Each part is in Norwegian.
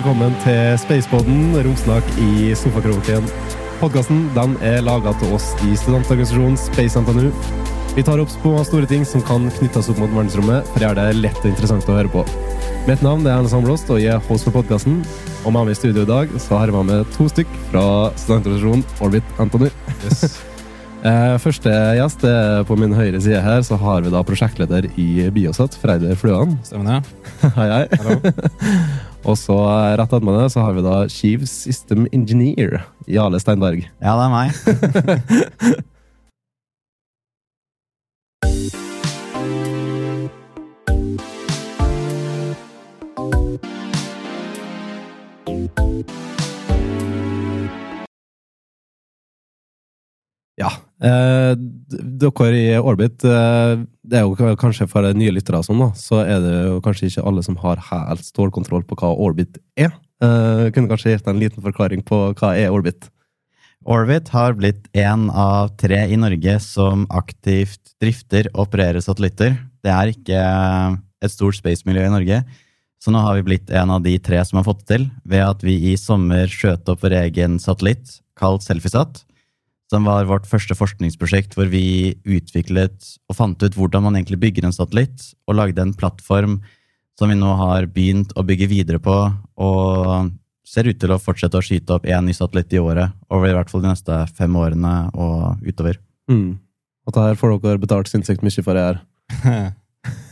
velkommen til Spaceboden, romsnakk i sofakroken. Podkasten er laga til oss i studentorganisasjonen Space NTNU. Vi tar opp små store ting som kan knyttes opp mot verdensrommet, for det er det lett og interessant å høre på. Mitt navn er Erne Samblåst, og jeg er host for podkasten. Og med meg i studio i dag så har jeg med meg to stykk fra studentorganisasjonen Orbit NTNU. Yes. Eh, første gjest på min høyre side her, så har vi da prosjektleder i Biosat, Freider Fløan. Stemmer det? hei, hei. Og så rett attmed det så har vi da Chief System Engineer, Jale Steinberg. Ja, det er meg. Eh, dere i Orbit, eh, det er jo kanskje for nye lyttere sånn, da, så er det jo kanskje ikke alle som har helt stålkontroll på hva Orbit er. Eh, kunne kanskje gitt en liten forklaring på hva er Orbit? Orbit har blitt en av tre i Norge som aktivt drifter og opererer satellitter. Det er ikke et stort space-miljø i Norge, så nå har vi blitt en av de tre som har fått det til, ved at vi i sommer skjøt opp vår egen satellitt, kalt Selfiesat som var vårt første forskningsprosjekt hvor vi utviklet og fant ut hvordan man egentlig bygger en satellitt, og lagde en plattform som vi nå har begynt å bygge videre på, og ser ut til å fortsette å skyte opp én ny satellitt i året, over i hvert fall de neste fem årene og utover. Mm. Og det her får dere betalt sinnssykt mye for det her.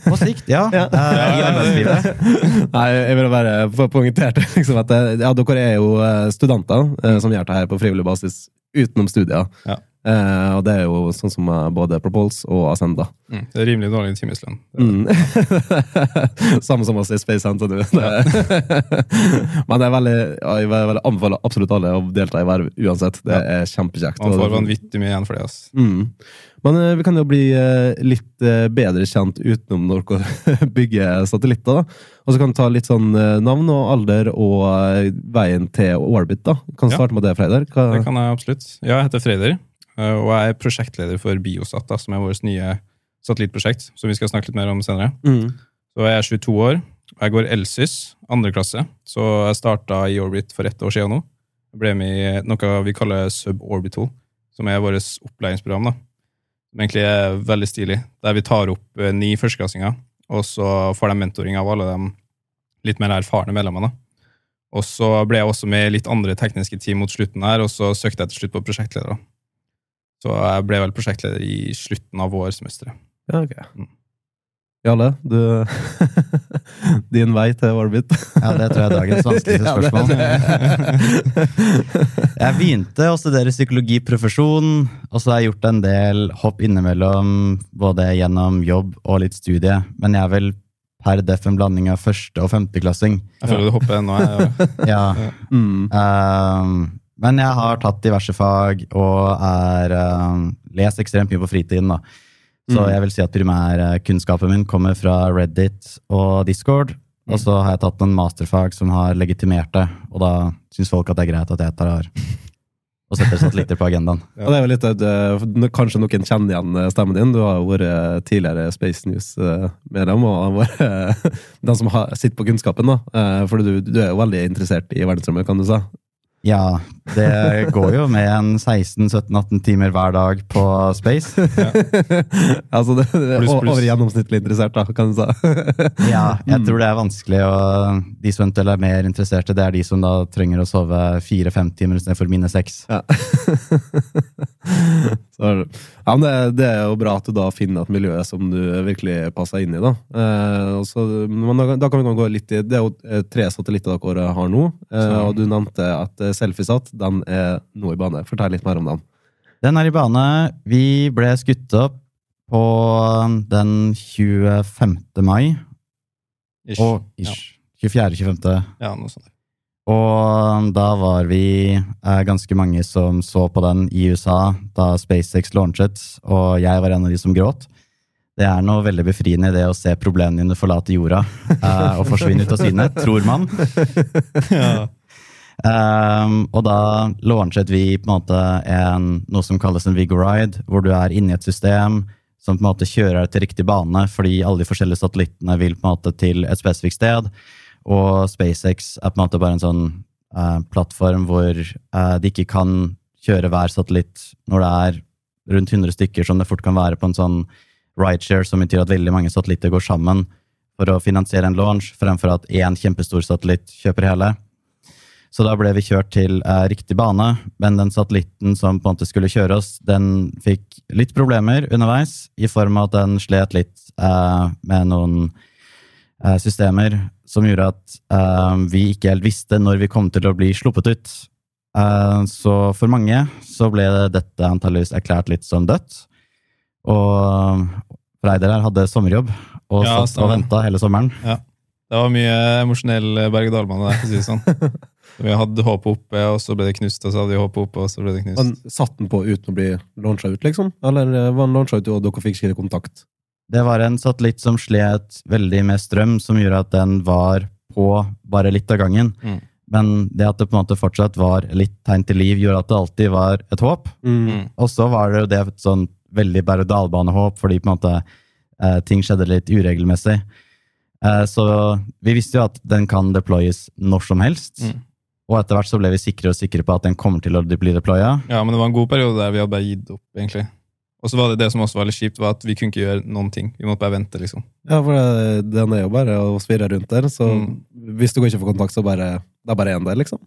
På sikt, ja. ja. Uh, ja. arbeidslivet. Nei, jeg vil bare poengtert liksom at ja, dere er jo eh, studenter uh, som gjør det her på frivillig basis utenom studier. Ja. Eh, og det er jo sånn som både Propulse og Ascenda. Mm, det er rimelig dårlig timeslønn. Mm. Samme som oss i Space Center nå. Men det er veldig, jeg vil anbefale absolutt alle å delta i verv uansett. Det er kjempekjekt. Man får vanvittig mye igjen for det. ass. Mm. Men eh, vi kan jo bli eh, litt eh, bedre kjent utenom når dere bygger satellitter. da. Og så kan du ta litt sånn navn og alder og veien til Orbit. da. Kan du starte med det, Freider? Hva... Det kan jeg absolutt. Ja, jeg heter Freider. Eh, og jeg er prosjektleder for Biosat, da, som er vårt nye satellittprosjekt. Som vi skal snakke litt mer om senere. Mm. Så jeg er 22 år. og Jeg går Elsys, andre klasse. Så jeg starta i Orbit for ett år siden nå. Jeg ble med i noe vi kaller Suborbital, som er vårt opplæringsprogram. da. Som egentlig er veldig stilig. Der vi tar opp eh, ni førsteklassinger, og så får de mentoring av alle de litt mer erfarne medlemmene. Og så ble jeg også med i litt andre tekniske team mot slutten her, og så søkte jeg til slutt på prosjektleder. Så jeg ble vel prosjektleder i slutten av vårsemesteret. Ja, ok. Mm. Jarle, du Din vei til Orbit? ja, det tror jeg er dagens vanskeligste spørsmål. jeg begynte å studere psykologiprofesjon, og så har jeg gjort en del hopp innimellom, både gjennom jobb og litt studie. Men jeg er vel per def en blanding av første- og femteklassing. Jeg føler du hopper ennå, jeg. ja. Mm. Um, men jeg har tatt diverse fag og er uh, lest ekstremt mye på fritiden. da. Så mm. jeg vil si at primærkunnskapen min kommer fra Reddit og Discord. Mm. Og så har jeg tatt en masterfag som har legitimert det, og da syns folk at det er greit at jeg tar og setter satellitter på agendaen. Ja. Og det er vel litt, det, Kanskje noen kjenner igjen eh, stemmen din. Du har jo vært tidligere Space News-medlem dem, og vært den som har, sitter på kunnskapen. da. For du, du er jo veldig interessert i verdensrommet, kan du si. Ja, det går jo med en 16-17-18 timer hver dag på space. Ja. altså det, det er over gjennomsnittlig interessert, da, kan du si. ja, jeg tror det er vanskelig, og de som eventuelt er mer interesserte, det er de som da trenger å sove fire-fem timer istedenfor mine seks. Ja. ja, men det, det, er jo bra at du da finner et miljø som du virkelig passer inn i. Da eh, så, men da, da, kan vi gå litt i Det er jo eh, tre satellitter dere har nå. Eh, og du nevnte at eh, Selfiesat den er nå i bane. Fortell litt mer om den. Den er i bane. Vi ble skutt opp på den 25. mai. Ish. Og ish. Ja. 24.-25. Ja, noe sånt. Og da var vi eh, ganske mange som så på den i USA da SpaceX launchet, og jeg var en av de som gråt. Det er noe veldig befriende i det å se problemene dine forlate jorda eh, og forsvinne ut av syne, tror man. ja. um, og da launchet vi på en måte en, noe som kalles en Vigoride, hvor du er inni et system som på en måte kjører deg til riktig bane, fordi alle de forskjellige satellittene vil på en måte til et spesifikt sted. Og SpaceX er på en måte bare en sånn eh, plattform hvor eh, de ikke kan kjøre hver satellitt når det er rundt 100 stykker, som det fort kan være på en sånn rideshare, som betyr at veldig mange satellitter går sammen for å finansiere en launch, fremfor at én kjempestor satellitt kjøper hele. Så da ble vi kjørt til eh, riktig bane, men den satellitten som på en måte skulle kjøre oss, den fikk litt problemer underveis, i form av at den slet litt eh, med noen eh, systemer som gjorde at uh, vi ikke helt visste når vi kom til å bli sluppet ut. Uh, så for mange så ble dette antageligvis erklært litt som dødt. Og Freider her hadde sommerjobb og Ja, satt og venta hele sommeren. Det var mye emosjonell berg-og-dal-bane der, for å si det sånn. Vi hadde håpet oppe, og så ble det knust, og så hadde vi håpet oppe, og så ble det knust. Men Satt den på uten å bli launcha ut, liksom? Eller eh, var den launcha ut, og dere fikk ikke kontakt? Det var en satellitt som slet veldig med strøm, som gjorde at den var på bare litt av gangen. Mm. Men det at det på en måte fortsatt var litt tegn til liv, gjorde at det alltid var et håp. Mm. Og så var det jo det et sånn veldig berg-og-dal-bane-håp, fordi på en måte eh, ting skjedde litt uregelmessig. Eh, så vi visste jo at den kan deployes når som helst. Mm. Og etter hvert så ble vi sikre og sikre på at den kommer til å bli deploya. Ja, men det var en god periode der vi hadde bare gitt opp, egentlig. Og så var det det som også var litt kjipt, var at vi kunne ikke gjøre noen ting. Vi måtte bare vente, liksom. Ja, for det, den er jo bare å svirre rundt der, så Mm. hvis du ikke får kontakt, så bare Det er bare én der, liksom.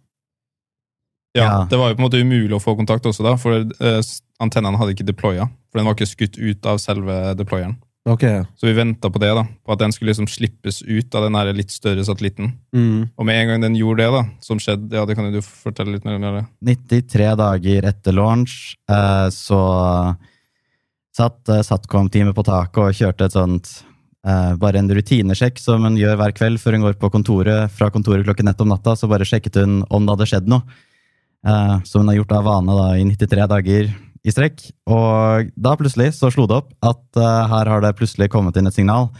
Ja, Ja. Det var jo på en måte umulig å få kontakt også, da, for eh, antennene hadde ikke deploya. For den var ikke skutt ut av selve deployeren. Ok. Så vi venta på det, da, på at den skulle liksom slippes ut av den her litt større satellitten. Mm. Og med en gang den gjorde det, da, som skjedde, ja, det kan jo du fortelle litt mer om. det. 93 dager etter launch eh, så satt uh, Satcom-teamet på taket og kjørte et sånt uh, Bare en rutinesjekk som hun gjør hver kveld før hun går på kontoret. Fra kontoret klokken ett om natta, så bare sjekket hun om det hadde skjedd noe. Uh, som hun har gjort av vane da, i 93 dager i strekk. Og da plutselig så slo det opp at uh, her har det plutselig kommet inn et signal.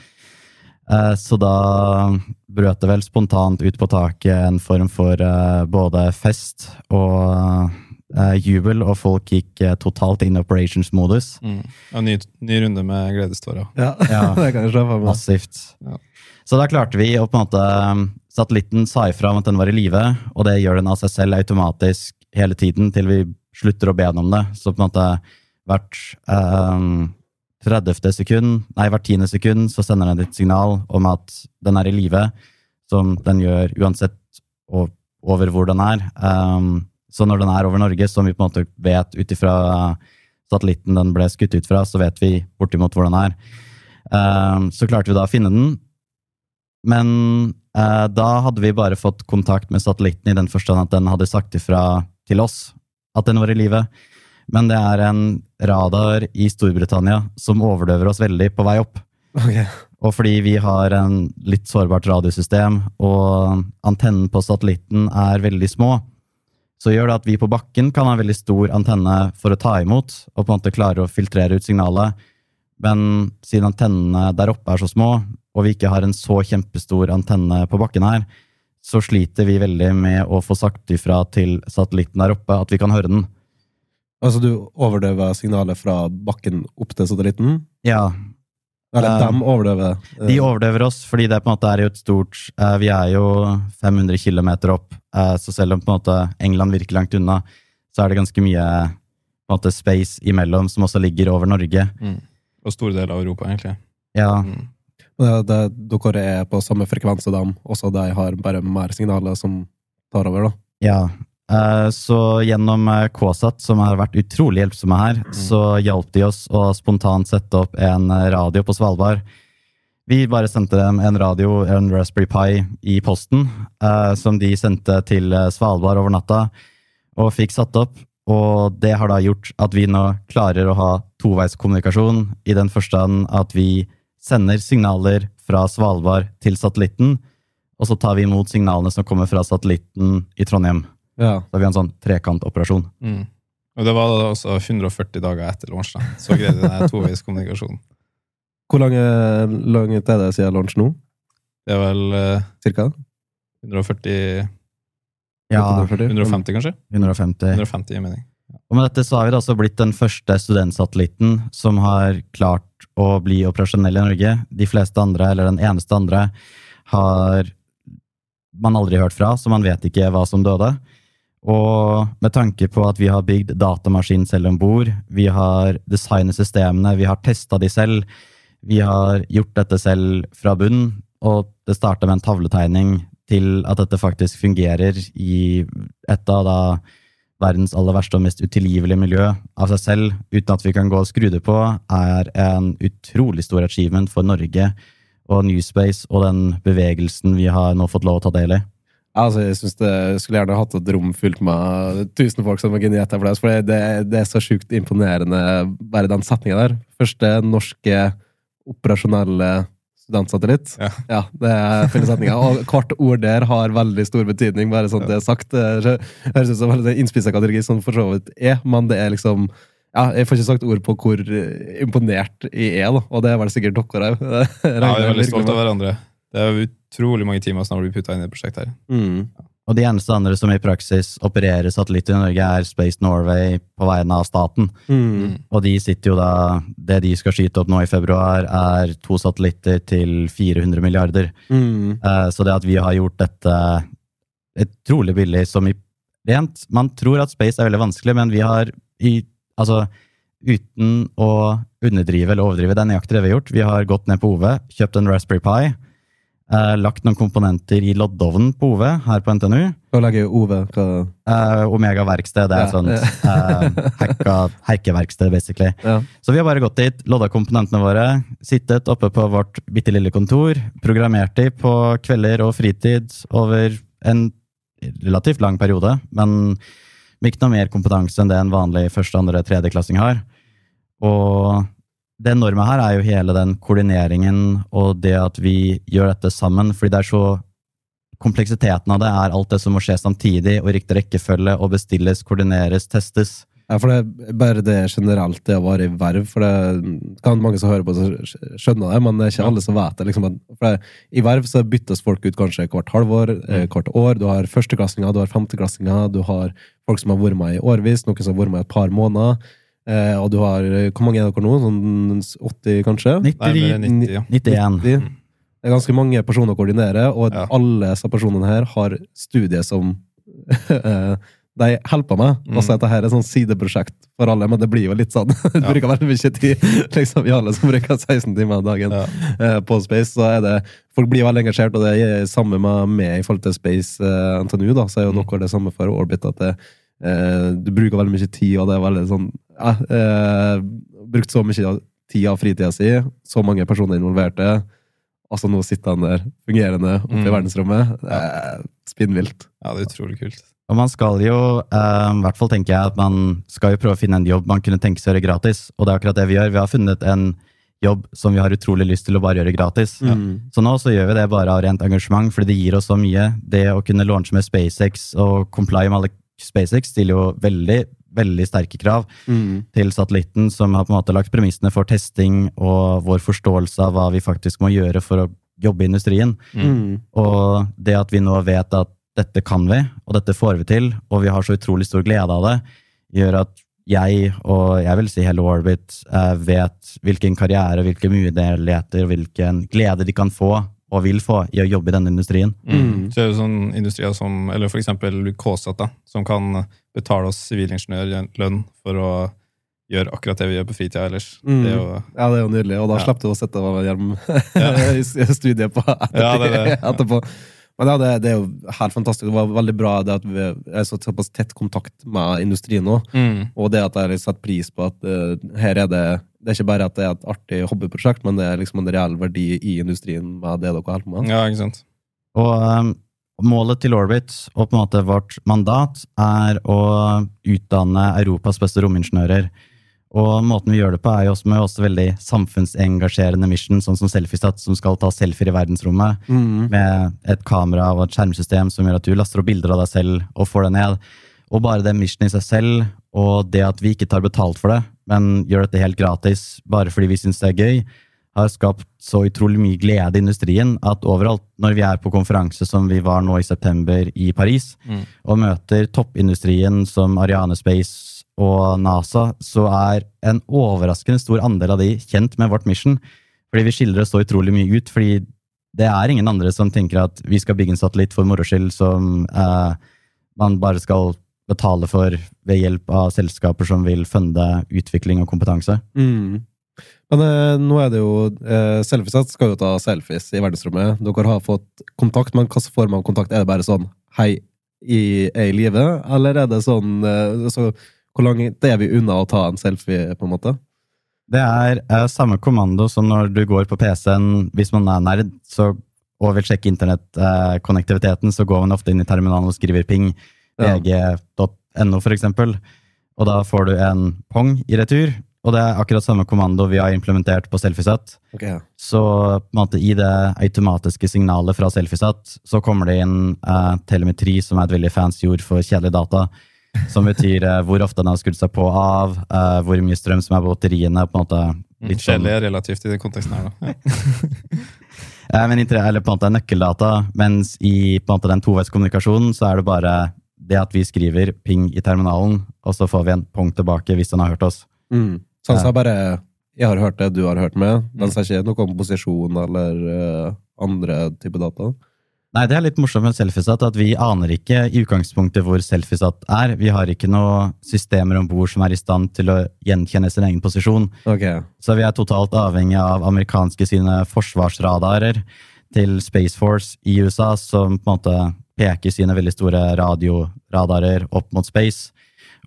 Eh, Så da brøt det vel spontant ut på taket en form for eh, både fest og eh, jubel, og folk gikk uh, totalt inn operations-modus. Ja, ny, ny runde med gledestårer. Ja, Ja. det kan jeg se for meg. Massivt. Ja. Så da klarte vi å på en måte um, Satellitten sa ifra om at den var i live, og det gjør den av seg selv automatisk hele tiden til vi slutter å be den om det. Så på en måte hvert um, 30. sekund, nei, hvert tiende sekund så sender den et signal om at den er i live, som den gjør uansett over hvor den er. Um, så når den er over Norge, som vi på en måte vet ut ifra satellitten den ble skutt ut fra, så vet vi bortimot hvor den er. Um, så klarte vi da å finne den, men eh, da hadde vi bare fått kontakt med satellitten i den forstand at den hadde sagt ifra til oss at den var i live. Men det er en radar i Storbritannia som overdøver oss veldig på vei opp. Okay. Og fordi vi har en litt sårbart radiosystem, og antennen på satellitten er veldig små, så gjør det at vi på bakken kan ha en veldig stor antenne for å ta imot, og på en måte klare å filtrere ut signalet. Men siden antennene der oppe er så små, og vi ikke har en så kjempestor antenne på bakken her, så sliter vi veldig med å få sagt ifra til satellitten der oppe at vi kan høre den. Altså, du overdøver signalet fra bakken opp til satellitten? Ja, Eller Eh, dem overdøver? det? De overdøver oss, fordi det på en måte er jo et stort eh, Vi er jo 500 km opp, eh, så selv om på en måte England virker langt unna, så er det ganske mye på en måte space imellom som også ligger over Norge. Og store deler av Europa, egentlig. Ja, Mm. det, det, dere er på samme frekvens som dem, også de har bare mer signaler som tar over, da. ja. Eh, Så gjennom eh, KSAT, som har vært utrolig hjelpsomme her, så hjalp de oss å spontant sette opp en eh, radio på Svalbard. Vi bare sendte dem en radio, en Raspberry Pi, i posten, som de sendte til Svalbard over natta, og fikk satt opp. Og det har da gjort at vi nå klarer å ha toveiskommunikasjon, i den forstand at vi sender signaler fra Svalbard til satellitten, og så tar vi imot signalene som kommer fra satellitten i Trondheim. Ja. Har vi en sånn trekantoperasjon. Mm. Og det var da også 140 dager etter launch, da. Så greide vi den toveiskommunikasjonen. Hvor langt langt er det siden launch nå? Det er vel eh, Cirka? 140 Ja, 140? 150, kanskje? 150. 150 i mening. Og med dette så har vi da også blitt den første studentsatellitten som har klart å bli operasjonell i Norge. De fleste andre, eller den eneste andre, har man aldri hørt fra, så man vet ikke hva som døde. Og med tanke på at vi har bygd datamaskin selv om bord, vi har designet systemene, vi har testa de selv, vi har gjort dette selv fra bunn, og det starta med en tavletegning til at dette faktisk fungerer i et av da verdens aller verste og mest utilgivelige miljø av seg selv, uten at vi kan gå og skru det på, er en utrolig stor achievement for Norge og Newspace og den bevegelsen vi har nå fått lov å ta del i. Altså, jeg synes det skulle gjerne hatt et rom fylt med tusen folk som har geniert applaus, for det, det, er så sjukt imponerende, bare den setninga der. Første norske operasjonelle studentsatellitt. Ja. ja det er fellessetninga. Og hvert ord der har veldig stor betydning, bare sånn det er sagt. Det høres ut som en innspissa kategori, som for så vidt er, men det er liksom ja, Jeg får ikke sagt ord på hvor imponert jeg er, da. og det er vel sikkert dere òg. Ja, vi er veldig stolte av hverandre. Det er utrolig mange timer som har blitt putta inn i prosjektet her. Mm. Og de eneste andre som i praksis opererer satellitter i Norge, er Space Norway på vegne av staten. Mm. Og de sitter jo da Det de skal skyte opp nå i februar, er to satellitter til 400 milliarder. Mm. Uh, så det at vi har gjort dette trolig billig som i rent Man tror at space er veldig vanskelig, men vi har i Altså, uten å underdrive eller overdrive, det er nøyaktig det vi har gjort. Vi har gått ned på OV, kjøpt en Raspberry Pi Uh, lagt noen komponenter i loddovnen på OV her på NTNU. Hva legger OV? Hva? Uh, Omega verksted. Det er ja, sånt ja. hacka, hackeverksted, basically. Ja. Så vi har bare gått dit, lodda komponentene våre, sittet oppe på vårt bitte lille kontor, programmert de på kvelder og fritid over en relativt lang periode, men med ikke noe mer kompetanse enn det en vanlig første, andre, tredjeklassing har. Og det enorme her er jo hele den koordineringen og det at vi gjør dette sammen, fordi det er så Kompleksiteten av det er alt det som må skje samtidig, og riktig rekkefølge, og bestilles, koordineres, testes. Ja, for det er bare det generelt, det å være i verv. For det kan mange som hører på, skjønne det, men det er ikke alle som vet det. Liksom, det, I verv så byttes folk ut kanskje hvert halvår, eh, mm. hvert år. Du har førsteklassinger, du har femteklassinger, du har folk som har vært med i årvis, noen som har vært med i et par måneder. Eh, og du har Hvor mange er dere nå? Sånn 80, kanskje? 90, 90, ja. 91. 90. Det er ganske mange personer å koordinere, og ja. alle disse personene her har studier som eh, de hjelper meg. Mm. Altså, dette her er sånn sideprosjekt for alle, men det blir jo litt sånn. Du ja. bruker veldig mye tid. liksom Vi alle som bruker 16 timer dagen ja. eh, på Space, så er det Folk blir veldig engasjert, og det er samme med meg i forhold til Space eh, NTNU. da, Så er jo mm. dere det samme for Orbit. at det, eh, Du bruker veldig mye tid, og det er veldig sånn eh, brukt så mye tid av fritida si, så mange personer involverte. Altså nå sitter han der fungerende oppe mm. i verdensrommet. Det er spinnvilt. Ja, det er utrolig kult. Og man skal jo, eh, i hvert fall tenker jeg at man skal jo prøve å finne en jobb man kunne tenke seg å gjøre gratis. Og det er akkurat det vi gjør. Vi har funnet en jobb som vi har utrolig lyst til å bare gjøre gratis. Mm. Så nå så gjør vi det bare av rent engasjement, fordi det gir oss så mye. Det å kunne launche med SpaceX og comply med alle SpaceX stiller jo veldig veldig sterke krav mm. til satellitten, som har på en måte lagt premissene for testing og vår forståelse av hva vi faktisk må gjøre for å jobbe i industrien. Mm. Og det at vi nå vet at dette kan vi, og dette får vi til, og vi har så utrolig stor glede av det, gjør at jeg, og jeg vil si hele Orbit, eh, vet hvilken karriere, hvilke muligheter og hvilken glede de kan få og vil få i å jobbe i denne industrien. Mm. Så er det sånn industrier som, eller for eksempel KSAT, da, som kan betale oss sivilingeniørlønn for å gjøre akkurat det vi gjør på fritida ellers. Mm. Det jo, ja, det er jo nydelig, og da ja. slapp du å sette hjelm i studiet på etterpå. Ja, det det. etterpå. Men ja, det, det, er jo helt fantastisk. Det var veldig bra det at vi er så såpass tett kontakt med industrien nå. Mm. Og det at jeg har satt pris på at uh, her er det Det er ikke bare at det er et artig hobbyprosjekt, men det er liksom en reell verdi i industrien med det dere holder på med. Ja, ikke sant. Og um, målet til Orbit og på en måte vårt mandat er å utdanne Europas beste romingeniører. Og måten vi gjør det på, er jo også med også veldig samfunnsengasjerende mission, sånn som Selfiestat, som skal ta selfier i verdensrommet, mm. med et kamera og et skjermsystem som gjør at du laster opp bilder av deg selv og får det ned. Og bare det missionet i seg selv, og det at vi ikke tar betalt for det, men gjør dette helt gratis bare fordi vi syns det er gøy, har skapt så utrolig mye glede i industrien at overalt, når vi er på konferanse som vi var nå i september i Paris, mm. og møter toppindustrien som Ariane Space og NASA, så er en overraskende stor andel av de kjent med vårt mission. Fordi vi skiller oss så utrolig mye ut. fordi det er ingen andre som tenker at vi skal bygge en satellitt for moro skyld som eh, man bare skal betale for ved hjelp av selskaper som vil funde utvikling og kompetanse. Mm. Men eh, nå er det jo eh, Selfiesett skal jo ta selfies i verdensrommet. Dere har fått kontakt, men hvilken form av kontakt? Er det bare sånn hei, i, er i live? Eller er det sånn eh, så, Hvor langt er vi unna å ta en selfie, på en måte? Det er eh, samme kommando som når du går på PC-en hvis man er nerd så, og vil sjekke internettkonnektiviteten, så går man ofte inn i terminalen og skriver ping. Ja. vg.no, for eksempel. Og da får du en pong i retur. Og det er akkurat samme kommando vi har implementert på Selfiesat. Ok, Så på en måte, i det automatiske signalet fra Selfiesat så kommer det inn eh, telemetri, som er et veldig fancy ord for kjedelig data. Som betyr eh, hvor ofte den har skrudd seg på og av, eh, hvor mye strøm som er på batteriene. på en måte litt mm, Kjedelig er relativt i den konteksten her, da. Eh, men eller på en måte nøkkeldata, mens i på en måte den toveiskommunikasjonen så er det bare det at vi skriver ping i terminalen, og så får vi en pong tilbake hvis den har hørt oss. Mm. Så han sa bare 'jeg har hørt det, du har hørt med. Mens sa ikke noe om posisjon eller uh, andre type data. Nei, det er litt morsomt med Selfiesat at vi aner ikke i utgangspunktet hvor Selfiesat er. Vi har ikke noe systemer om bord som er i stand til å gjenkjenne sin egen posisjon. Okay. Så vi er totalt avhengig av amerikanske sine forsvarsradarer til Space Force i USA, som på en måte peker sine veldig store radioradarer opp mot space,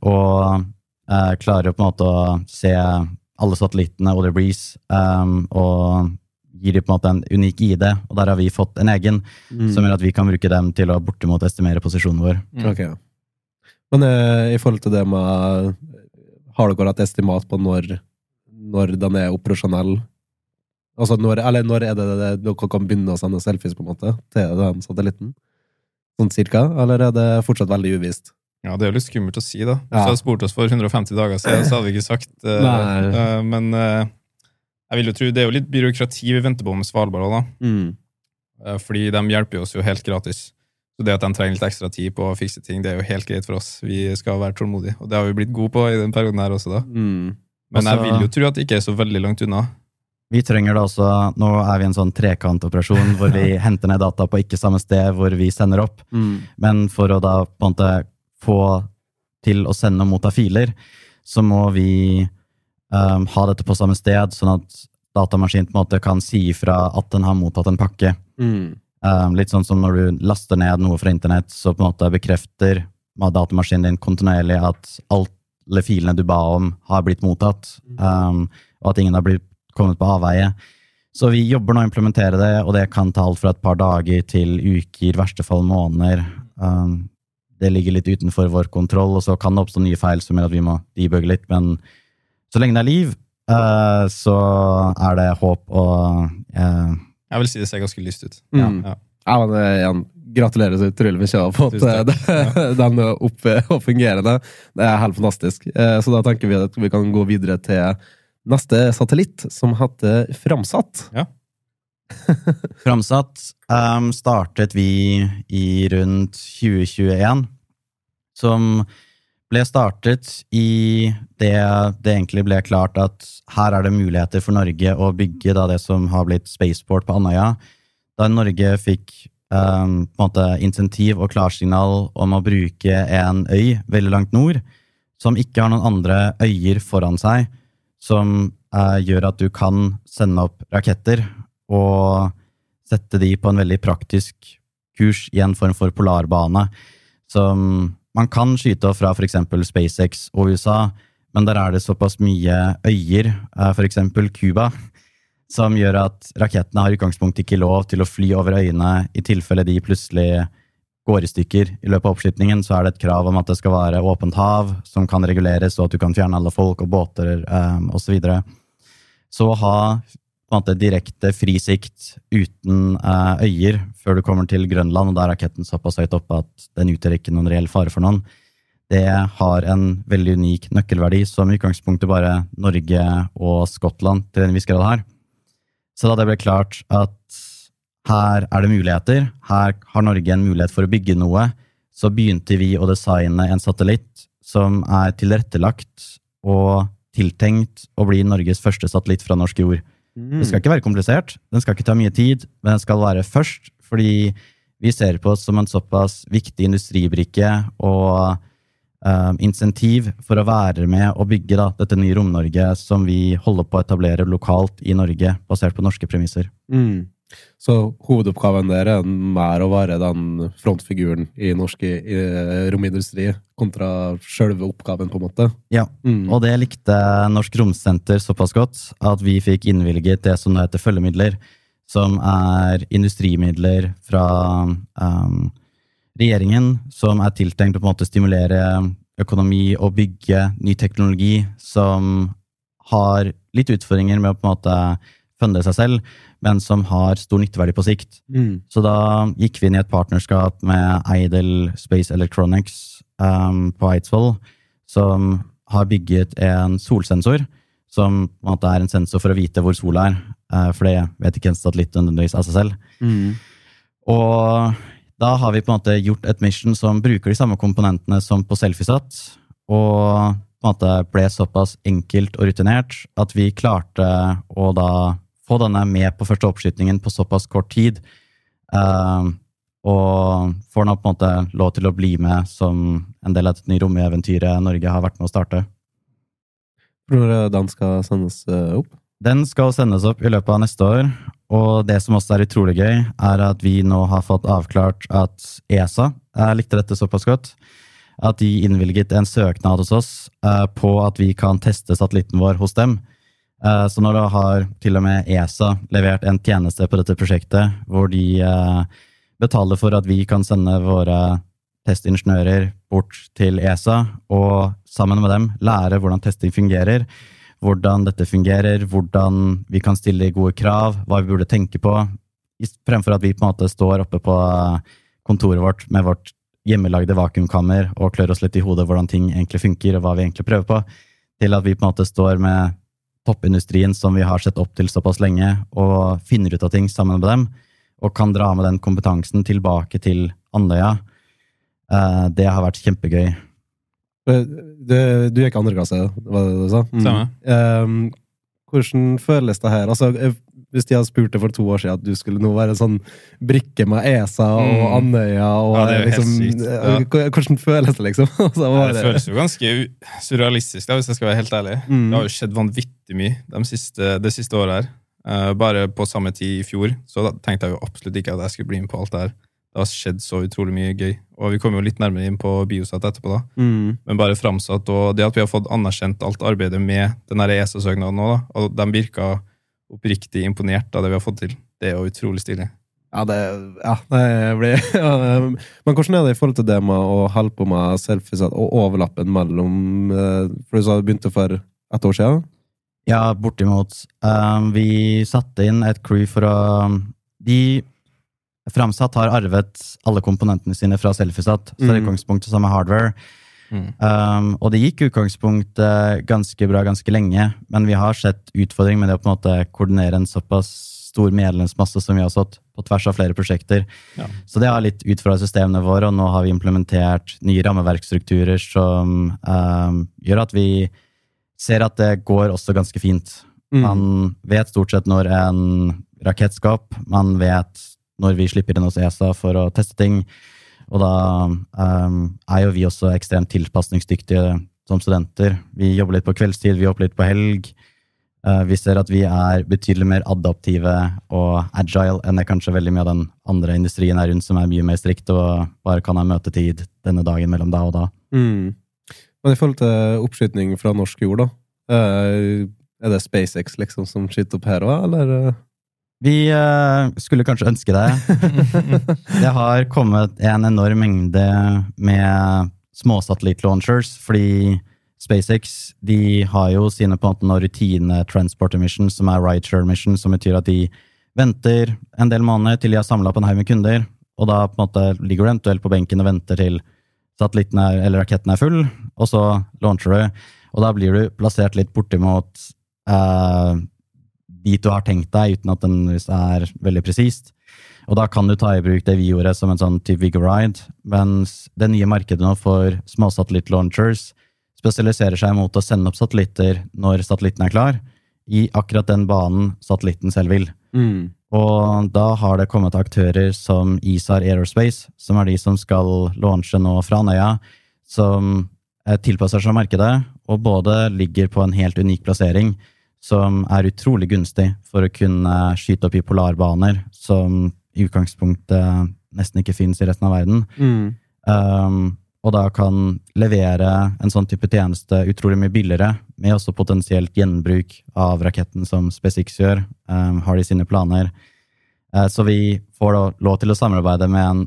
og eh, klarer på en måte å se alle satellittene og the breeze, um, og gir dem på en måte en unik ID, og der har vi fått en egen, Mm. som gjør at vi kan bruke dem til å bortimot estimere posisjonen vår. Mm. Okay. Men uh, i forhold til det med Har dere et estimat på når, når den er operasjonell? Altså når, eller når er det, det dere kan begynne å sende selfies på en måte til den satellitten? Sånn cirka? Eller er det fortsatt veldig uvisst? Ja, det er jo litt skummelt å si, da. Hvis Ja. du hadde spurt oss for 150 dager siden, så hadde vi ikke sagt uh, Men uh, jeg vil jo tro det er jo litt byråkrati vi venter på med Svalbard òg, da. Mm. Uh, Fordi de hjelper oss jo helt gratis. Så det at de trenger litt ekstra tid på å fikse ting, det er jo helt greit for oss. Vi skal være tålmodige. Og det har vi blitt gode på i den perioden her også, da. Mm. Men jeg Altså- vil jo tro at det ikke er så veldig langt unna. Vi trenger det også, nå er vi i en sånn trekantoperasjon hvor vi henter ned data på ikke samme sted hvor vi sender opp. Mm. Men for å da på en måte få til å sende og motta filer, så må vi um, ha dette på samme sted, sånn at datamaskinen på en måte kan si ifra at den har mottatt en pakke. Mm. Um, litt sånn som når du laster ned noe fra internett, så på en måte bekrefter datamaskinen din kontinuerlig at alle filene du ba om, har blitt mottatt, um, og at ingen har blitt kommet på avveie. Så vi jobber nå å implementere det, og det kan ta alt fra et par dager til uker, i verste fall måneder. Um, det ligger litt utenfor vår kontroll, og så kan det oppstå nye feil som gjør at vi må debugge litt, men så lenge det er liv, uh, så er det håp og uh, Jeg vil si det ser ganske lyst ut. Mm. Ja. Ja, men eh, igjen, gratulerer så utrolig mye Tusen eh, det- den er oppe og fungerende. Det er helt fantastisk. Eh, Så da tenker vi at vi kan gå videre til neste satellitt, som heter Framsatt. Framsatt um, startet vi i rundt 2021, som ble startet i det det egentlig ble klart at her er det muligheter for Norge å bygge da det som har blitt Spaceport på Andøya. Da Norge fikk um, på en måte insentiv og klarsignal om å bruke en øy veldig langt nord, som ikke har noen andre øyer foran seg, som uh, gjør at du kan sende opp raketter og sette de på en veldig praktisk kurs i en form for polarbane, som man kan skyte fra f.eks. SpaceX og USA, men der er det såpass mye øyer, eh, f.eks. Cuba, som gjør at rakettene har i utgangspunktet ikke lov til å fly over øyene i tilfelle de plutselig går i stykker i løpet av oppskytingen, så er det et krav om at det skal være åpent hav, som kan reguleres, og at du kan fjerne alle folk og båter eh, osv. Så, videre. så å ha på en måte direkte frisikt uten eh, øyer før du kommer til Grønland, og der er raketten såpass høyt oppe at den utgjør ikke noen reell fare for noen, det har en veldig unik nøkkelverdi som i utgangspunktet bare Norge og Skottland til en viss grad har. Så da det ble klart at her er det muligheter, her har Norge en mulighet for å bygge noe, så begynte vi å designe en satellitt som er tilrettelagt og tiltenkt å bli Norges første satellitt fra norsk jord. Det skal ikke være komplisert, den skal ikke ta mye tid, men den skal være først, fordi vi ser på oss som en såpass viktig industribrikke og uh, insentiv for å være med og bygge da, dette nye Rom-Norge som vi holder på å etablere lokalt i Norge, basert på norske premisser. Mm. Så hovedoppgaven der er mer å være den frontfiguren i norsk romindustri, kontra sjølve oppgaven, på en måte? Ja, mm. og det likte Norsk Romsenter såpass godt at vi fikk innvilget det som nå heter følgemidler, som er industrimidler fra um, regjeringen, som er tiltenkt å på en måte stimulere økonomi og bygge ny teknologi som har litt utfordringer med å på en måte funde seg selv, men som har stor nytteverdi på sikt. Mm. Så da gikk vi inn i et partnerskap med Eidel Space Electronics um, på Eidsvoll, som har bygget en solsensor, som på en måte er en sensor for å vite hvor sola er. Uh, for det vet ikke en satellitt nødvendigvis av seg selv. Mm. Og da har vi på en måte gjort et mission som bruker de samme komponentene som på Selfiesat, og på en måte ble såpass enkelt og rutinert at vi klarte å da få denne med på første oppskytingen på såpass kort tid. Uh, og får nå på en måte lov til å bli med som en del av et nye romeventyret Norge har vært med å starte. Når den skal sendes eh, opp? Den skal sendes opp i løpet av neste år. Og det som også er utrolig gøy, er at vi nå har fått avklart at ESA jeg likte dette såpass godt, at de innvilget en søknad hos oss på at vi kan teste satellitten vår hos dem. Eh, så når da har til og med ESA levert en tjeneste på dette prosjektet, hvor de eh, betaler for at vi kan sende våre testingeniører bort til ESA, og sammen med dem lære hvordan testing fungerer, hvordan dette fungerer, hvordan vi kan stille gode krav, hva vi burde tenke på, fremfor at vi på en måte står oppe på kontoret vårt med vårt hjemmelagde vakuumkammer og klør oss litt i hodet hvordan ting egentlig funker, og hva vi egentlig prøver på, til at vi på en måte står med toppindustrien som vi har sett opp til såpass lenge, og finner ut av ting sammen med dem, og kan dra med den kompetansen tilbake til Andøya, eh, det har vært kjempegøy. Du, du gikk andre klasse, var det du sa? Mm. Um, hvordan føles det her? Altså, hvis de hadde spurt deg for to år siden at du skulle nå være sånn brikke med ESA og mm. Andøya og ja, liksom, sykt. Ja. Hvordan føles det, liksom? det, det føles jo ganske surrealistisk, da, hvis jeg skal være helt ærlig. Mm. Det har jo skjedd vanvittig mye de siste, det siste året her. Uh, bare på samme tid i fjor så da tenkte jeg jo absolutt ikke at jeg skulle bli med på alt det her. Det har skjedd så utrolig mye gøy. Og vi kommer jo litt nærmere inn på Biosat etterpå, da. Mm. Men bare framsatt, og det at vi har fått anerkjent alt arbeidet med den ESA-søknaden nå, da, og de virka oppriktig imponert av det vi har fått til. Det er jo utrolig stilig. Ja, det, ja, det blir ja, Men hvordan er det i forhold til det med å holde på med selfies og overlappen mellom eh, For du sa du begynte for et år siden? Ja, bortimot. Um, vi satte inn et crew for å De Framsatt har arvet alle komponentene sine fra Selfiesat, så det er mm. utgangspunktet samme hardware. Mm. Um, og det gikk utgangspunktet ganske bra ganske lenge, men vi har sett utfordring med det å på en måte koordinere en såpass stor medlemsmasse som vi har satt på tvers av flere prosjekter. Ja. Så det har litt utfordra systemene våre, og nå har vi implementert nye rammeverksstrukturer som um, gjør at vi ser at det går også ganske fint. Mm. Man vet stort sett når en rakett skal opp, man vet når vi slipper inn hos ESA for å teste ting. Og da um, er jo vi også ekstremt tilpasningsdyktige som studenter. Vi jobber litt på kveldstid, vi jobber litt på helg. Uh, vi ser at vi er betydelig mer adaptive og agile enn det kanskje veldig mye av den andre industrien er rundt, som er mye mer strikt og bare kan ha møtetid denne dagen mellom da og da. Mm. Men i forhold til oppskyting fra norsk jord, da. Uh, er det SpaceX liksom som skyter opp her òg, eller? Vi uh, skulle kanskje ønske det. det har kommet en enorm mengde med småsatellittlaunchers, fordi SpaceX de har jo sine på en rutine transporter missions, som er rideshare mission, som betyr at de venter en del måneder til de har samla opp en haug med kunder, og da på en måte ligger du eventuelt på benken og venter til satellitten er, eller raketten er full, og så launcher du, og da blir du plassert litt bortimot uh, dit du har tenkt deg, uten at den er veldig presist. Og da kan du ta i bruk det vi gjorde som en sånn type Vigoride, mens det nye markedet nå for småsatellitt-launchers spesialiserer seg mot å sende opp satellitter når satellitten er klar, i akkurat den banen satellitten selv vil. Mm. Og da har det kommet aktører som ISAR Aerospace, som er de som skal launche nå fra Andøya, som tilpasser seg markedet, og både ligger på en helt unik plassering, som er utrolig gunstig for å kunne skyte opp i polarbaner, som i utgangspunktet nesten ikke finnes i resten av verden. Mm. Um, og da kan levere en sånn type tjeneste utrolig mye billigere, med også potensielt gjenbruk av raketten som SpaceX gjør, um, har de sine planer. Uh, så vi får da lov til å samarbeide med en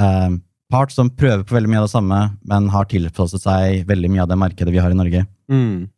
uh, part som prøver på veldig mye av det samme, men har tilpasset seg veldig mye av det markedet vi har i Norge. Mm.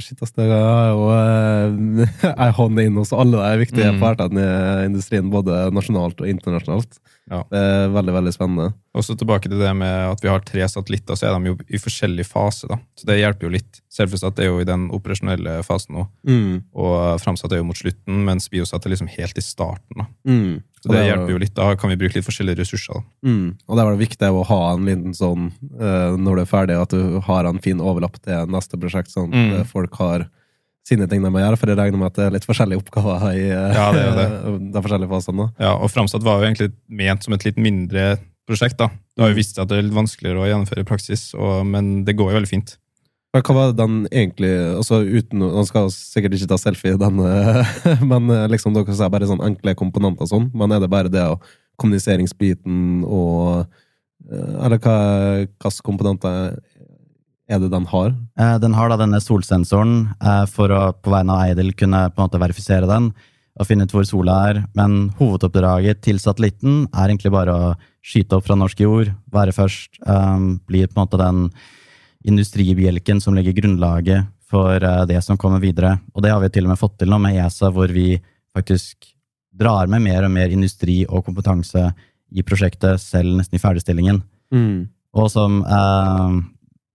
Shit, ass, det er jo eh, ei hånd inn hos alle de viktige Mm. partene i industrien, både nasjonalt og internasjonalt. Ja. Det er veldig, veldig spennende. Også tilbake til det med at vi har tre satellitter, så er de jo i forskjellig fase. da. Så det hjelper jo litt. Selvsagt er jo i den operasjonelle fasen nå, Mm. og Framsatt er jo mot slutten, mens Biosat er liksom helt i starten. da. Mm. Så det hjelper jo litt. Da kan vi bruke litt forskjellige ressurser. Mm. Og det er vel viktig å ha en liten sånn, eh, når du er ferdig, at du har en fin overlapp til neste prosjekt, sånn at Mm. eh, folk har sine ting de må gjøre, for jeg regner med at det er litt forskjellige oppgaver i eh, Ja, det det. de forskjellige fasene. Ja, og Framsatt var jo egentlig ment som et litt mindre prosjekt. da. Du har jo visst at det er litt vanskeligere å gjennomføre i praksis, og, men det går jo veldig fint. Hva var det den egentlig altså uten, Han skal sikkert ikke ta selfie, den, eh, men eh, liksom dere sa bare sånn enkle komponenter og sånn. Men er det bare det å kommuniseringsbiten og eh, Eller hva hvilke komponenter er det den har? Den har da denne solsensoren for å på vegne av Eidel kunne på en måte verifisere den og finne ut hvor sola er, men hovedoppdraget til satellitten er egentlig bare å skyte opp fra norsk jord, være først, bli på en måte den industribjelken som legger grunnlaget for eh, det som kommer videre. Og det har vi til og med fått til nå med ESA, hvor vi faktisk drar med mer og mer industri og kompetanse i prosjektet, selv nesten i ferdigstillingen. Mm. Og som eh,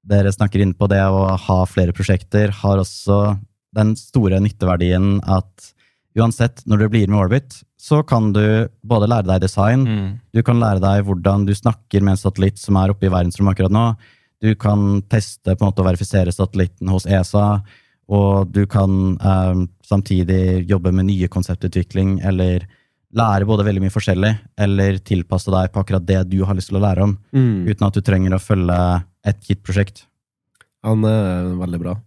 dere snakker inn på, det å ha flere prosjekter har også den store nytteverdien at uansett, når du blir med i Orbit, så kan du både lære deg design, du kan lære deg hvordan du snakker med en satellitt som er oppe i verdensrommet akkurat nå, du kan teste på en måte og verifisere satellitten hos ESA, og du kan eh, samtidig jobbe med nye konseptutvikling, eller lære både veldig mye forskjellig, eller tilpasse deg på akkurat det du har lyst til å lære om Mm. uten at du trenger å følge et kit-prosjekt. Han er veldig bra.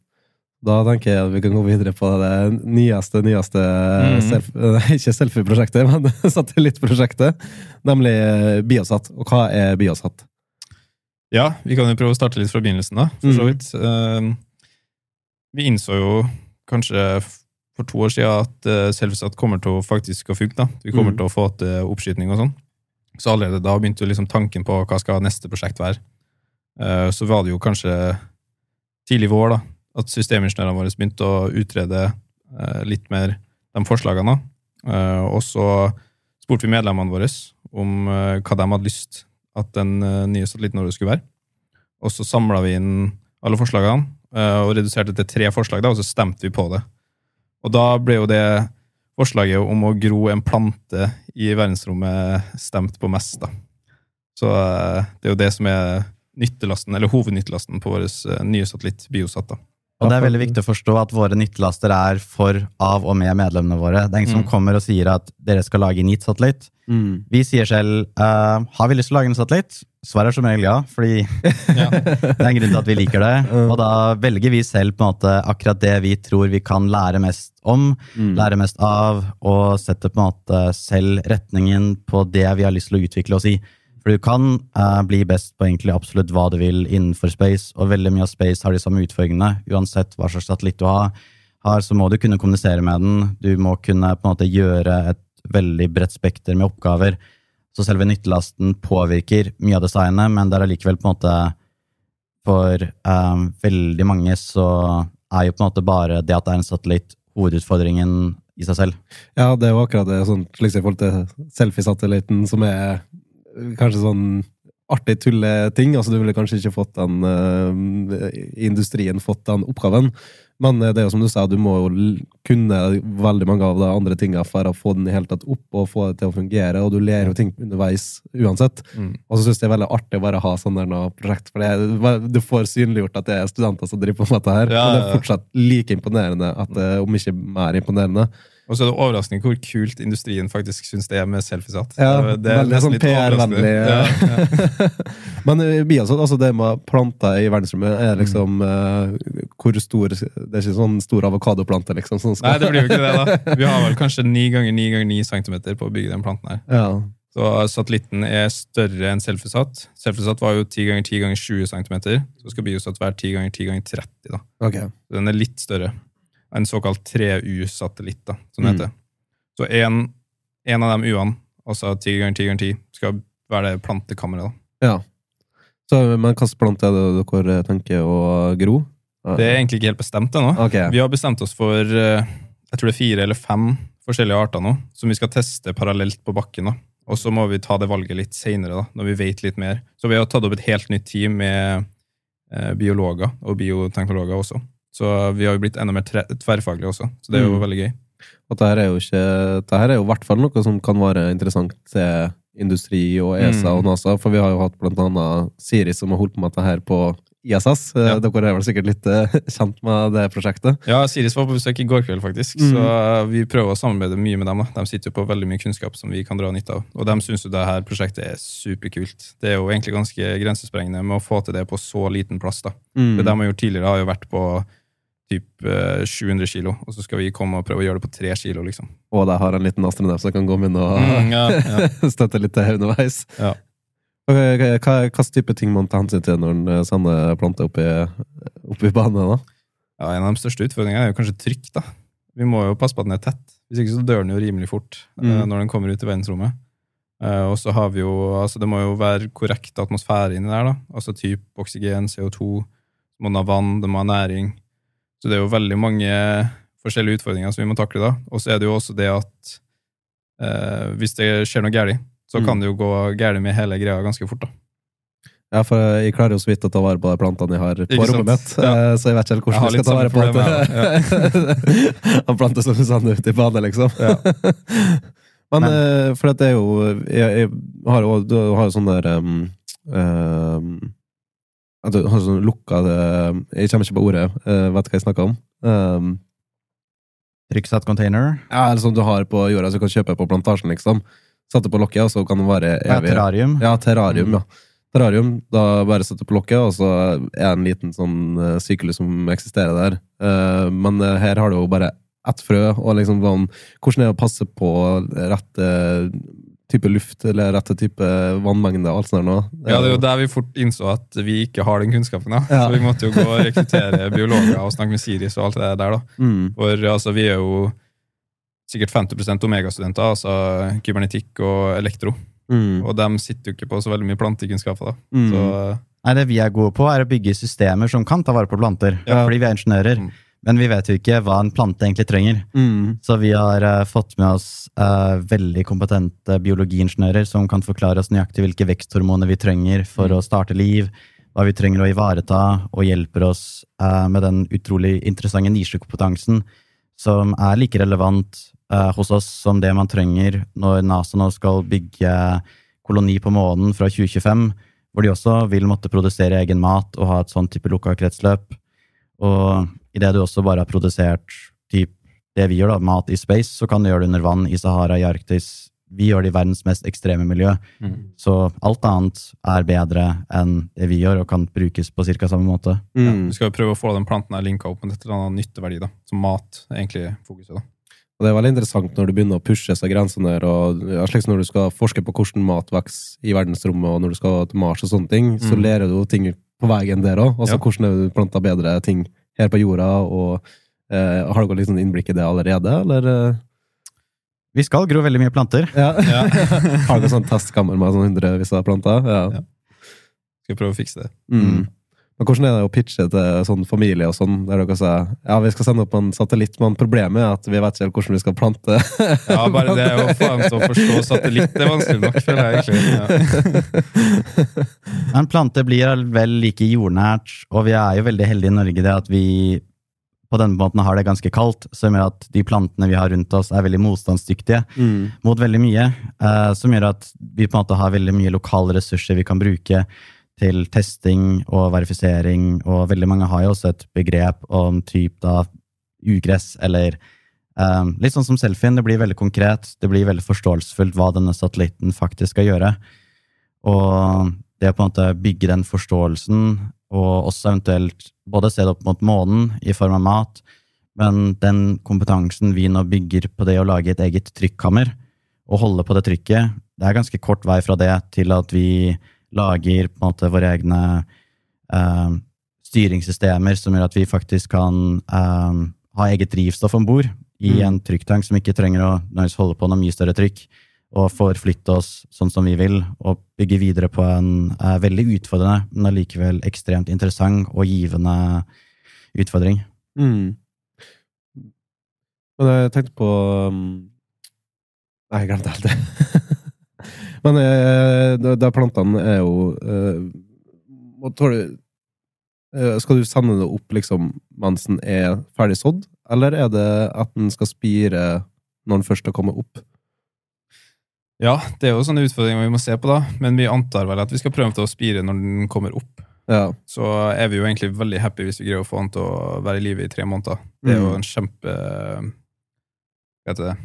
Da tenker jeg at vi kan gå videre på det nyeste, nyeste mm. self, Ikke selfie-prosjektet, men satellittprosjektet, nemlig Biosat. Og hva er Biosat? Ja, vi kan jo prøve å starte litt fra begynnelsen, da, for så Mhm. vidt. Eh, Vi innså jo kanskje for to år siden at uh, Selvsagt kommer til å faktisk å funke. da. Vi kommer mm. til å få til oppskyting og sånn. Så allerede da begynte jo liksom tanken på hva skal neste prosjekt være. Eh, Så var det jo kanskje tidlig vår da, at systemingeniørene våre begynte å utrede eh, litt mer de forslagene. Og så spurte vi medlemmene våre om hva de hadde lyst at den eh, nye satellitten vår skulle være. Og så samla vi inn alle forslagene eh, og reduserte til tre forslag, og så stemte vi på det. Og da ble jo det forslaget om å gro en plante i verdensrommet stemt på mest, da. Så eh, det er jo det som er nyttelasten, eller hovednyttelasten på vår nye satellitt Biosat. da. Og det er veldig viktig å forstå at våre nyttelaster er for, av og med medlemmene våre. Det er ingen som Mm. kommer og sier at dere skal lage en gitt satellitt. Mm. Vi sier selv uh, har vi lyst til å lage en satellitt? Svaret er som regel ja, fordi Ja. det er en grunn til at vi liker det. Og da velger vi selv på en måte akkurat det vi tror vi kan lære mest om, Mm. lære mest av, og sette på en måte selv retningen på det vi har lyst til å utvikle oss i. For du kan eh, bli best på egentlig absolutt hva du vil innenfor space, og veldig mye av space har de samme utfordringene. Uansett hva slags satellitt du har, har, så må du kunne kommunisere med den. Du må kunne på en måte gjøre et veldig bredt spekter med oppgaver. Så selve nyttelasten påvirker mye av designet, men det er allikevel på en måte For eh, veldig mange så er jo på en måte bare det at det er en satellitt, hovedutfordringen i seg selv. Ja, det er jo akkurat det, sånn, slik i forhold til selfiesatellitten, som er kanskje sånn artig tulleting. Altså, du ville kanskje ikke fått den uh, industrien fått den oppgaven. Men det er jo som du sa, du må jo kunne veldig mange av de andre tingene for å få den i hele tatt opp og få det til å fungere, og du ler jo ting underveis uansett. Mm. Og så syns jeg det er veldig artig å bare ha sånne prosjekt, for det, du får synliggjort at det er studenter som driver på med dette her. Ja, men det er fortsatt like imponerende, at, om ikke mer imponerende. Og så er det overraskende hvor kult industrien faktisk syns det er med selfiesatt. Ja, det er veldig sånn PR-vennlig. Ja. Men eh, altså, altså det med planter i verdensrommet er liksom mm. uh, hvor stor Det er ikke sånn stor avokadoplante, liksom? Nei, det blir jo ikke det, da. Vi har vel kanskje ni ganger ni ganger ni centimeter på å bygge den planten her. Ja. Så satellitten er større enn Selfiesatt. Selfiesatt var jo 10 ganger 10 ganger 20 cm. Så skal Biosat være 10 ganger 10 ganger 30. da. Okay. Så den er litt større en såkalt 3U-satellitt, da, som det mm. heter. Så en, en, av de U-ene, altså 10 ganger 10 ganger 10, skal være det plantekammeret. da. Ja. Så, men hvilken plante er det dere tenker å gro? Det er egentlig ikke helt bestemt ennå. Okay. Vi har bestemt oss for eh, jeg tror det er fire eller fem forskjellige arter nå, som vi skal teste parallelt på bakken. da. Og så må vi ta det valget litt seinere, når vi vet litt mer. Så vi har tatt opp et helt nytt team med eh, biologer og bioteknologer også. Så vi har jo blitt enda mer tverrfaglige også, så det er jo mm. veldig gøy. Og dette er jo ikke, dette er jo i hvert fall noe som kan være interessant til industri og ESA mm. og NASA, for vi har jo hatt blant annet Siri som har holdt på med dette her på ISS. Eh, ja. Dere er vel sikkert litt eh, kjent med det prosjektet? Ja, Siris var på besøk i går kveld, faktisk. Mm. Så vi prøver å samarbeide mye med dem. De sitter jo på veldig mye kunnskap som vi kan dra nytte av. Og de syns jo det her prosjektet er superkult. Det er jo egentlig ganske grensesprengende med å få til det på så liten plass. da. Mm. Det de har gjort tidligere, har jo vært på typ 700 eh, kilo, og så skal vi komme og prøve å gjøre det på 3 kilo. liksom. Og der har en liten astronaut som kan gå inn og mm, ja, ja. støtte litt til underveis. Ja. Hva, slags type ting man tar hensyn til når en eh, sender planter opp i, opp i banen? da? Ja, En av de største utfordringene er jo kanskje trykk. da. Vi må jo passe på at den er tett. Hvis ikke så dør den jo rimelig fort eh, mm. når den kommer ut i verdensrommet. Og så har vi jo, altså Det må jo være korrekt atmosfære inni der. da, altså type oksygen, CO2. Det må ha vann, det må ha næring. Så det er jo veldig mange forskjellige utfordringer som vi må takle da. Og så er det jo også det at eh, hvis det skjer noe galt, så mm. kan det jo gå galt med hele greia ganske fort. da. Ja, for jeg klarer jo så vidt å ta vare på de plantene jeg har på rommet mitt. Ja. Eh, så jeg vet ikke helt hvordan jeg, skal ta vare på det. Ja. planter som sender ut i bane, liksom. Ja. Men, Nei. Eh, for det er jo Jeg, jeg har jo sånn der um, um, har sånn lukka Jeg kommer ikke på ordet. Uh, vet hva jeg snakker om? Um, container? Ja, eller sånn du har på jorda, så du kan kjøpe på plantasjen, liksom. Sette på lokket, og så kan det vare evig. Ja, terrarium. Ja, terrarium, mm. ja. Terrarium, da bare setter på lokket, og så er det en liten sånn uh, syklus som eksisterer der. Uh, men uh, her har du jo bare ett frø, og liksom sånn Hvordan er det å passe på rette type luft eller rette type vannmengde og alt sånt nå. Ja, det er jo der vi fort innså at vi ikke har den kunnskapen. da. Ja. Så vi måtte jo gå og rekruttere biologer og snakke med Siris og alt det der. da. Mm. For altså, vi er jo sikkert 50% Omega-studenter, altså kybernetikk og elektro. Mm. Og de sitter jo ikke på så veldig mye plantekunnskaper. da. Mm. Så, Nei, Det vi er gode på, er å bygge systemer som kan ta vare på planter. Ja. Fordi vi er ingeniører. Men vi vet jo ikke hva en plante egentlig trenger. Mm. Så vi har uh, fått med oss uh, veldig kompetente biologiingeniører som kan forklare oss nøyaktig hvilke veksthormoner vi trenger for mm. å starte liv, hva vi trenger å ivareta, og hjelper oss uh, med den utrolig interessante nisjekompetansen som er like relevant hos oss som det man trenger når NASA nå skal bygge koloni på månen fra 2025, hvor de også vil måtte produsere egen mat og ha et sånn type lukka kretsløp. Og Idet du også bare har produsert typ, det vi gjør, da, mat i space, så kan du gjøre det under vann i Sahara, i Arktis. Vi gjør det i verdens mest ekstreme miljø. Mm. Så alt annet er bedre enn det vi gjør, og kan brukes på ca. samme måte. Mm. Ja, vi skal prøve å få den planten linka opp med et eller annet nytteverdi, da. som mat egentlig fokuset. da. Og Det er veldig interessant når du begynner å pushe seg grensene der, og ja, slik når du skal forske på hvordan mat vokser i verdensrommet, og når du skal til Mars og sånne ting, mm. så lærer du ting på veien der òg. Altså ja. hvordan er planta bedre ting her på jorda, og eh, har dere sånn innblikk i det allerede, eller? Eh? Vi skal gro veldig mye planter. Ja. ja. har dere sånn testkammer med sånn hundrevis av planter? Ja. ja. Skal prøve å fikse det. Mm. Men hvordan er det å pitche til sånn familie og sånn, der dere sier ja, vi skal sende opp en satellitt, men problemet er at vi vet ikke helt hvordan vi skal plante Ja, bare det å faen til å forstå satellitt det er vanskelig nok, føler jeg egentlig. Ja. men plante blir vel like jordnært, og vi er jo veldig heldige i Norge det at vi på denne måten har det ganske kaldt, som gjør at de plantene vi har rundt oss, er veldig motstandsdyktige mm. mot veldig mye. Eh, som gjør at vi på en måte har veldig mye lokale ressurser vi kan bruke til testing og verifisering, og veldig mange har jo også et begrep om typ da ugress, eller um, litt sånn som selfien. Det blir veldig konkret, det blir veldig forståelsesfullt hva denne satellitten faktisk skal gjøre. Og det å på en måte bygge den forståelsen, og også eventuelt både se det opp mot månen i form av mat, men den kompetansen vi nå bygger på det å lage et eget trykkammer, og holde på det trykket, det er ganske kort vei fra det til at vi lager på en måte våre egne eh, styringssystemer som gjør at vi faktisk kan eh, ha eget drivstoff om bord i mm. en trykktank som ikke trenger å holde på noe mye større trykk, og forflytte oss sånn som vi vil, og bygge videre på en eh, veldig utfordrende, men allikevel ekstremt interessant og givende utfordring. Mm. Men jeg tenkte på um... Nei, jeg glemte alt det. Men eh, de plantene er jo eh, eh, Skal du sende det opp liksom mens den er ferdig sådd, eller er det at den skal spire når den først har kommet opp? Ja, det er jo sånne utfordringer vi må se på, da. Men vi antar vel at vi skal prøve til å spire når den kommer opp. Ja. Så er vi jo egentlig veldig happy hvis vi greier å få den til å være i live i tre måneder. Det er jo mm. en kjempe Hva heter det?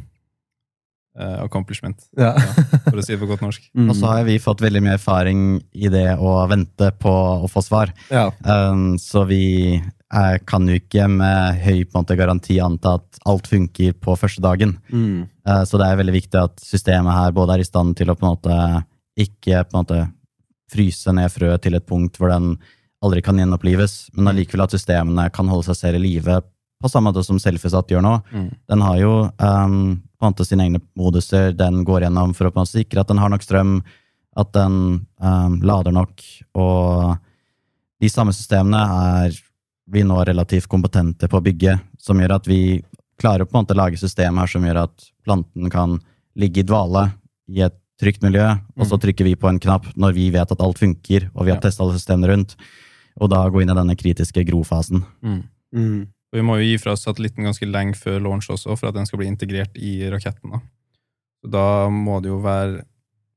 Uh, accomplishment, ja. for å si det på godt norsk. Mm. Og så har vi fått veldig mye erfaring i det å vente på å få svar. Ja. Um, så vi uh, kan jo ikke med høy på en måte, garanti anta at alt funker på første dagen. Mm. Uh, så det er veldig viktig at systemet her både er i stand til å på en måte ikke på en måte fryse ned frøet til et punkt hvor den aldri kan gjenopplives, men allikevel at systemene kan holde seg selv i live på samme måte som Selfiesat gjør nå. Mm. Den har jo um, på sine egne moduser den går gjennom for å sikre at den har nok strøm, at den um, lader nok, og de samme systemene er vi nå relativt kompetente på å bygge, som gjør at vi klarer på en måte å lage system her som gjør at planten kan ligge i dvale i et trygt miljø, og så mm. trykker vi på en knapp når vi vet at alt funker, og vi har ja. testa alle systemene rundt, og da gå inn i denne kritiske grofasen. Mm. Mm. Og vi må jo gi fra oss satellitten ganske lenge før launch også, for at den skal bli integrert i raketten. Da, så da må det jo være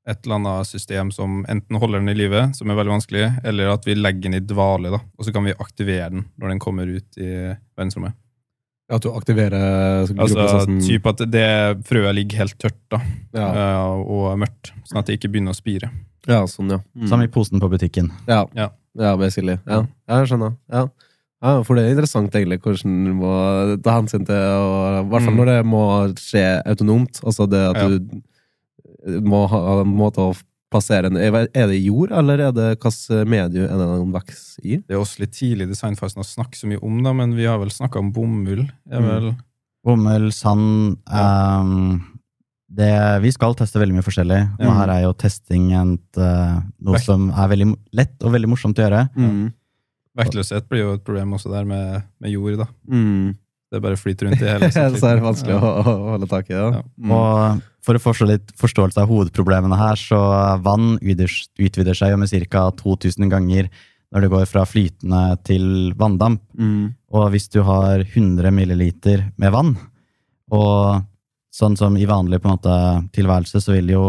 et eller annet system som enten holder den i live, som er veldig vanskelig, eller at vi legger den i dvale, da, og så kan vi aktivere den når den kommer ut i verdensrommet. At du aktiverer Altså typ at det frøet ligger helt tørt da, ja. Eh, og mørkt, sånn at det ikke begynner å spire. Ja, sånn, ja. Mm. Som i posen på butikken. Ja, ja. ja basically. Ja, jeg skjønner. Ja. Ja, for det er interessant egentlig hvordan du må ta hensyn til I hvert fall mm. når det må skje autonomt. Altså det at ja. du må ha en måte å plassere en Er det jord, eller er det hvilket medium er det den vokser i? Det er også litt tidlig i designfasen å snakke så mye om det, men vi har vel snakka om bomull. Er mm. Bomull, sand um, det, Vi skal teste veldig mye forskjellig, og mm. her er jo testing et, uh, noe som er veldig lett og veldig morsomt å gjøre. Mm. Vektløshet blir jo et problem også der med, med jord. da. Mm. Det bare flyter rundt i hele Så er det vanskelig ja. å, å, holde tak i. Ja. ja. Mm. Og for å forstå litt forståelse av hovedproblemene her, så vann utvider seg jo med ca. 2000 ganger når det går fra flytende til vanndamp. Mm. Og hvis du har 100 milliliter med vann, og sånn som i vanlig på en måte tilværelse, så vil jo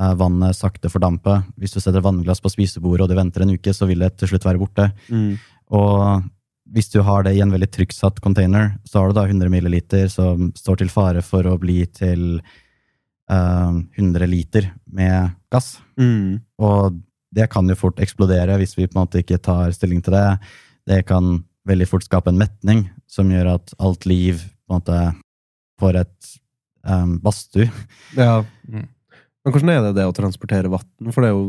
vannet sakte fordampe. Hvis du setter vannglass på spisebordet og du venter en uke, så vil det til slutt være borte. Mm. Og hvis du har det i en veldig trykksatt container, så har du da 100 milliliter som står til fare for å bli til uh, eh, 100 liter med gass. Mm. Og det kan jo fort eksplodere hvis vi på en måte ikke tar stilling til det. Det kan veldig fort skape en metning som gjør at alt liv på en måte får et um, badstue. Ja. Mm. Men hvordan er det det å transportere vann? For det jo,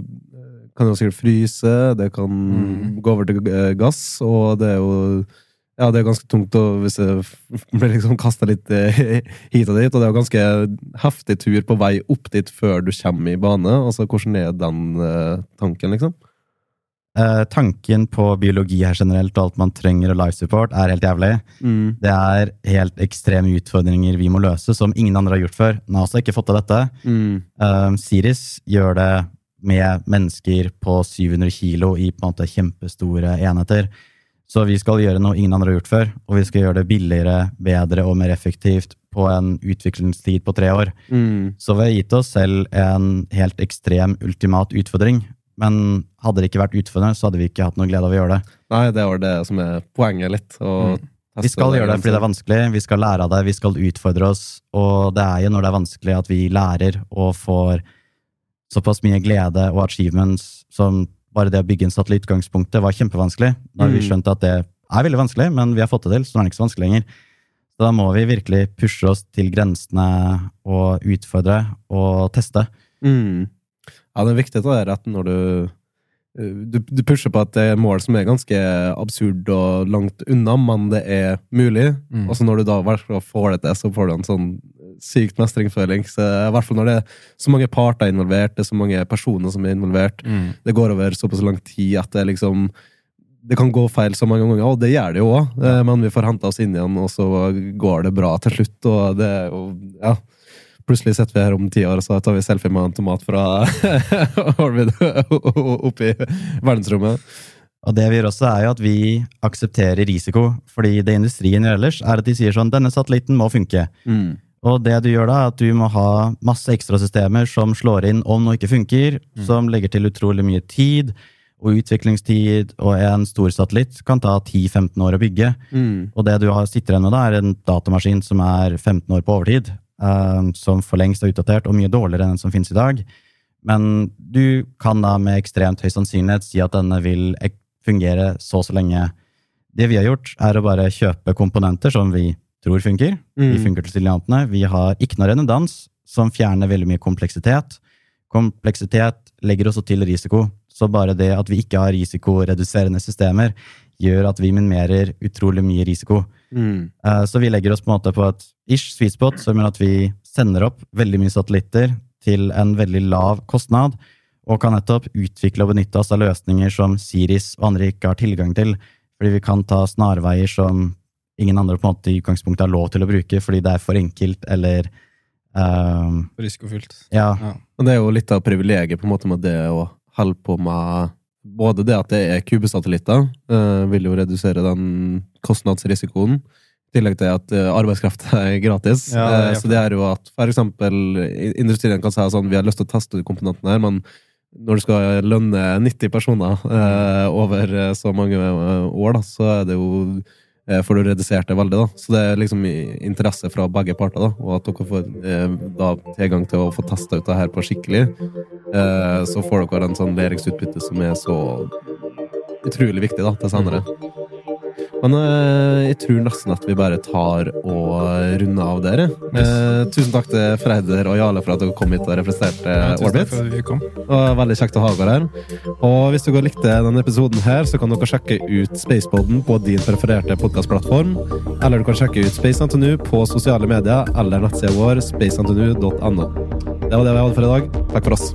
kan jo sikkert fryse, det kan mm. gå over til eh, gass, og det er jo ja, det er ganske tungt hvis det blir liksom kasta litt eh, hit og dit. Og det er jo ganske heftig tur på vei opp dit før du kommer i bane. Altså, Hvordan er den tanken, liksom? Eh, tanken på biologi her generelt og alt man trenger og life support, er helt jævlig. Mm. Det er helt ekstreme utfordringer vi må løse, som ingen andre har gjort før. NASA har ikke fått til dette. Mm. Uh, Siris gjør det med mennesker på 700 kilo i på en måte kjempestore enheter. Så vi skal gjøre noe ingen andre har gjort før, og vi skal gjøre det billigere, bedre og mer effektivt på en utviklingstid på tre år. Mm. Så vi har gitt oss selv en helt ekstrem, ultimat utfordring. Men hadde det ikke vært utfordrende, så hadde vi ikke hatt noe glede av å gjøre det. Nei, det var det som er poenget litt. Mm. Vi skal gjøre det fordi det er vanskelig, vi skal lære av det, vi skal utfordre oss. Og det er jo når det er vanskelig at vi lærer og får såpass mye glede og achievements som bare det å bygge en satellitt utgangspunktet var kjempevanskelig. Da har vi Mm. skjønt at det er veldig vanskelig, men vi har fått det til, så nå er det ikke så vanskelig lenger. Så da må vi virkelig pushe oss til grensene og utfordre og teste. Mm. Ja, det er viktig det der at når du du, du pusher på at det er mål som er ganske absurd og langt unna, men det er mulig. Mm. Og så når du da får det til, så får du en sånn sykt mestringsføling. Så I hvert fall når det er så mange parter involvert, det er så mange personer som er involvert. Mm. Det går over såpass lang tid at det liksom det kan gå feil så mange ganger, og det gjør det jo òg. Men vi får henta oss inn igjen, og så går det bra til slutt. Og det er jo Ja. Plutselig sitter vi her om ti år, og så tar vi selfie med en tomat fra Orvid oppi verdensrommet. Og det vi gjør også, er jo at vi aksepterer risiko. Fordi det industrien gjør ellers, er at de sier sånn denne satellitten må funke. Mm. Og det du gjør da, er at du må ha masse ekstrasystemer som slår inn om noe ikke funker, som legger til utrolig mye tid og utviklingstid, og en stor satellitt kan ta 10-15 år å bygge. Mm. Og det du sitter igjen med da, er en datamaskin som er 15 år på overtid, som for lengst er utdatert og mye dårligere enn den som finnes i dag. Men du kan da med ekstremt høy sannsynlighet si at denne vil fungere så og så lenge. Det vi har gjort, er å bare kjøpe komponenter som vi tror funker. De Mm. funker til stilliantene. Vi har ikke noe redundans, som fjerner veldig mye kompleksitet. Kompleksitet legger også til risiko, så bare det at vi ikke har risikoreduserende systemer, gjør at vi minimerer utrolig mye risiko. Mm. Eh, Så vi legger oss på en måte på et ish sweet spot, som gjør at vi sender opp veldig mye satellitter til en veldig lav kostnad, og kan nettopp utvikle og benytte oss av løsninger som Siris og andre ikke har tilgang til, fordi vi kan ta snarveier som ingen andre på en måte i utgangspunktet har lov til å bruke, fordi det er for enkelt, eller um, Risikofylt. ja, Ja. Og det er jo litt av privilegiet på en måte med det å holde på med Både det at det er kubesatellitter, uh, vil jo redusere den kostnadsrisikoen. I tillegg til at uh, arbeidskraft er gratis. Ja, det er uh, så det er jo at for eksempel industrien kan si sånn Vi har lyst til å teste ut komponenten her, men når du skal lønne 90 personer over så mange år, da, så er det jo eh, får du redusert det veldig. da. Så det er liksom interesse fra begge parter, da, og at dere får eh, da tilgang til å få testa ut det her på skikkelig. Eh, så får dere en sånn læringsutbytte som er så utrolig viktig da, til senere. Men eh, jeg tror nesten at vi bare tar og runder av dere. Eh, tusen takk til Freider og Jarle for at dere kom hit og representerte Ja, Orbit. Det var veldig kjekt å ha dere her. Og hvis dere likte denne episoden her, så kan dere sjekke ut Spaceboden på din prefererte podkastplattform. Eller du kan sjekke ut Space NTNU på sosiale medier eller nettsida vår spacentnu.no. Det var det vi hadde for i dag. Takk for oss.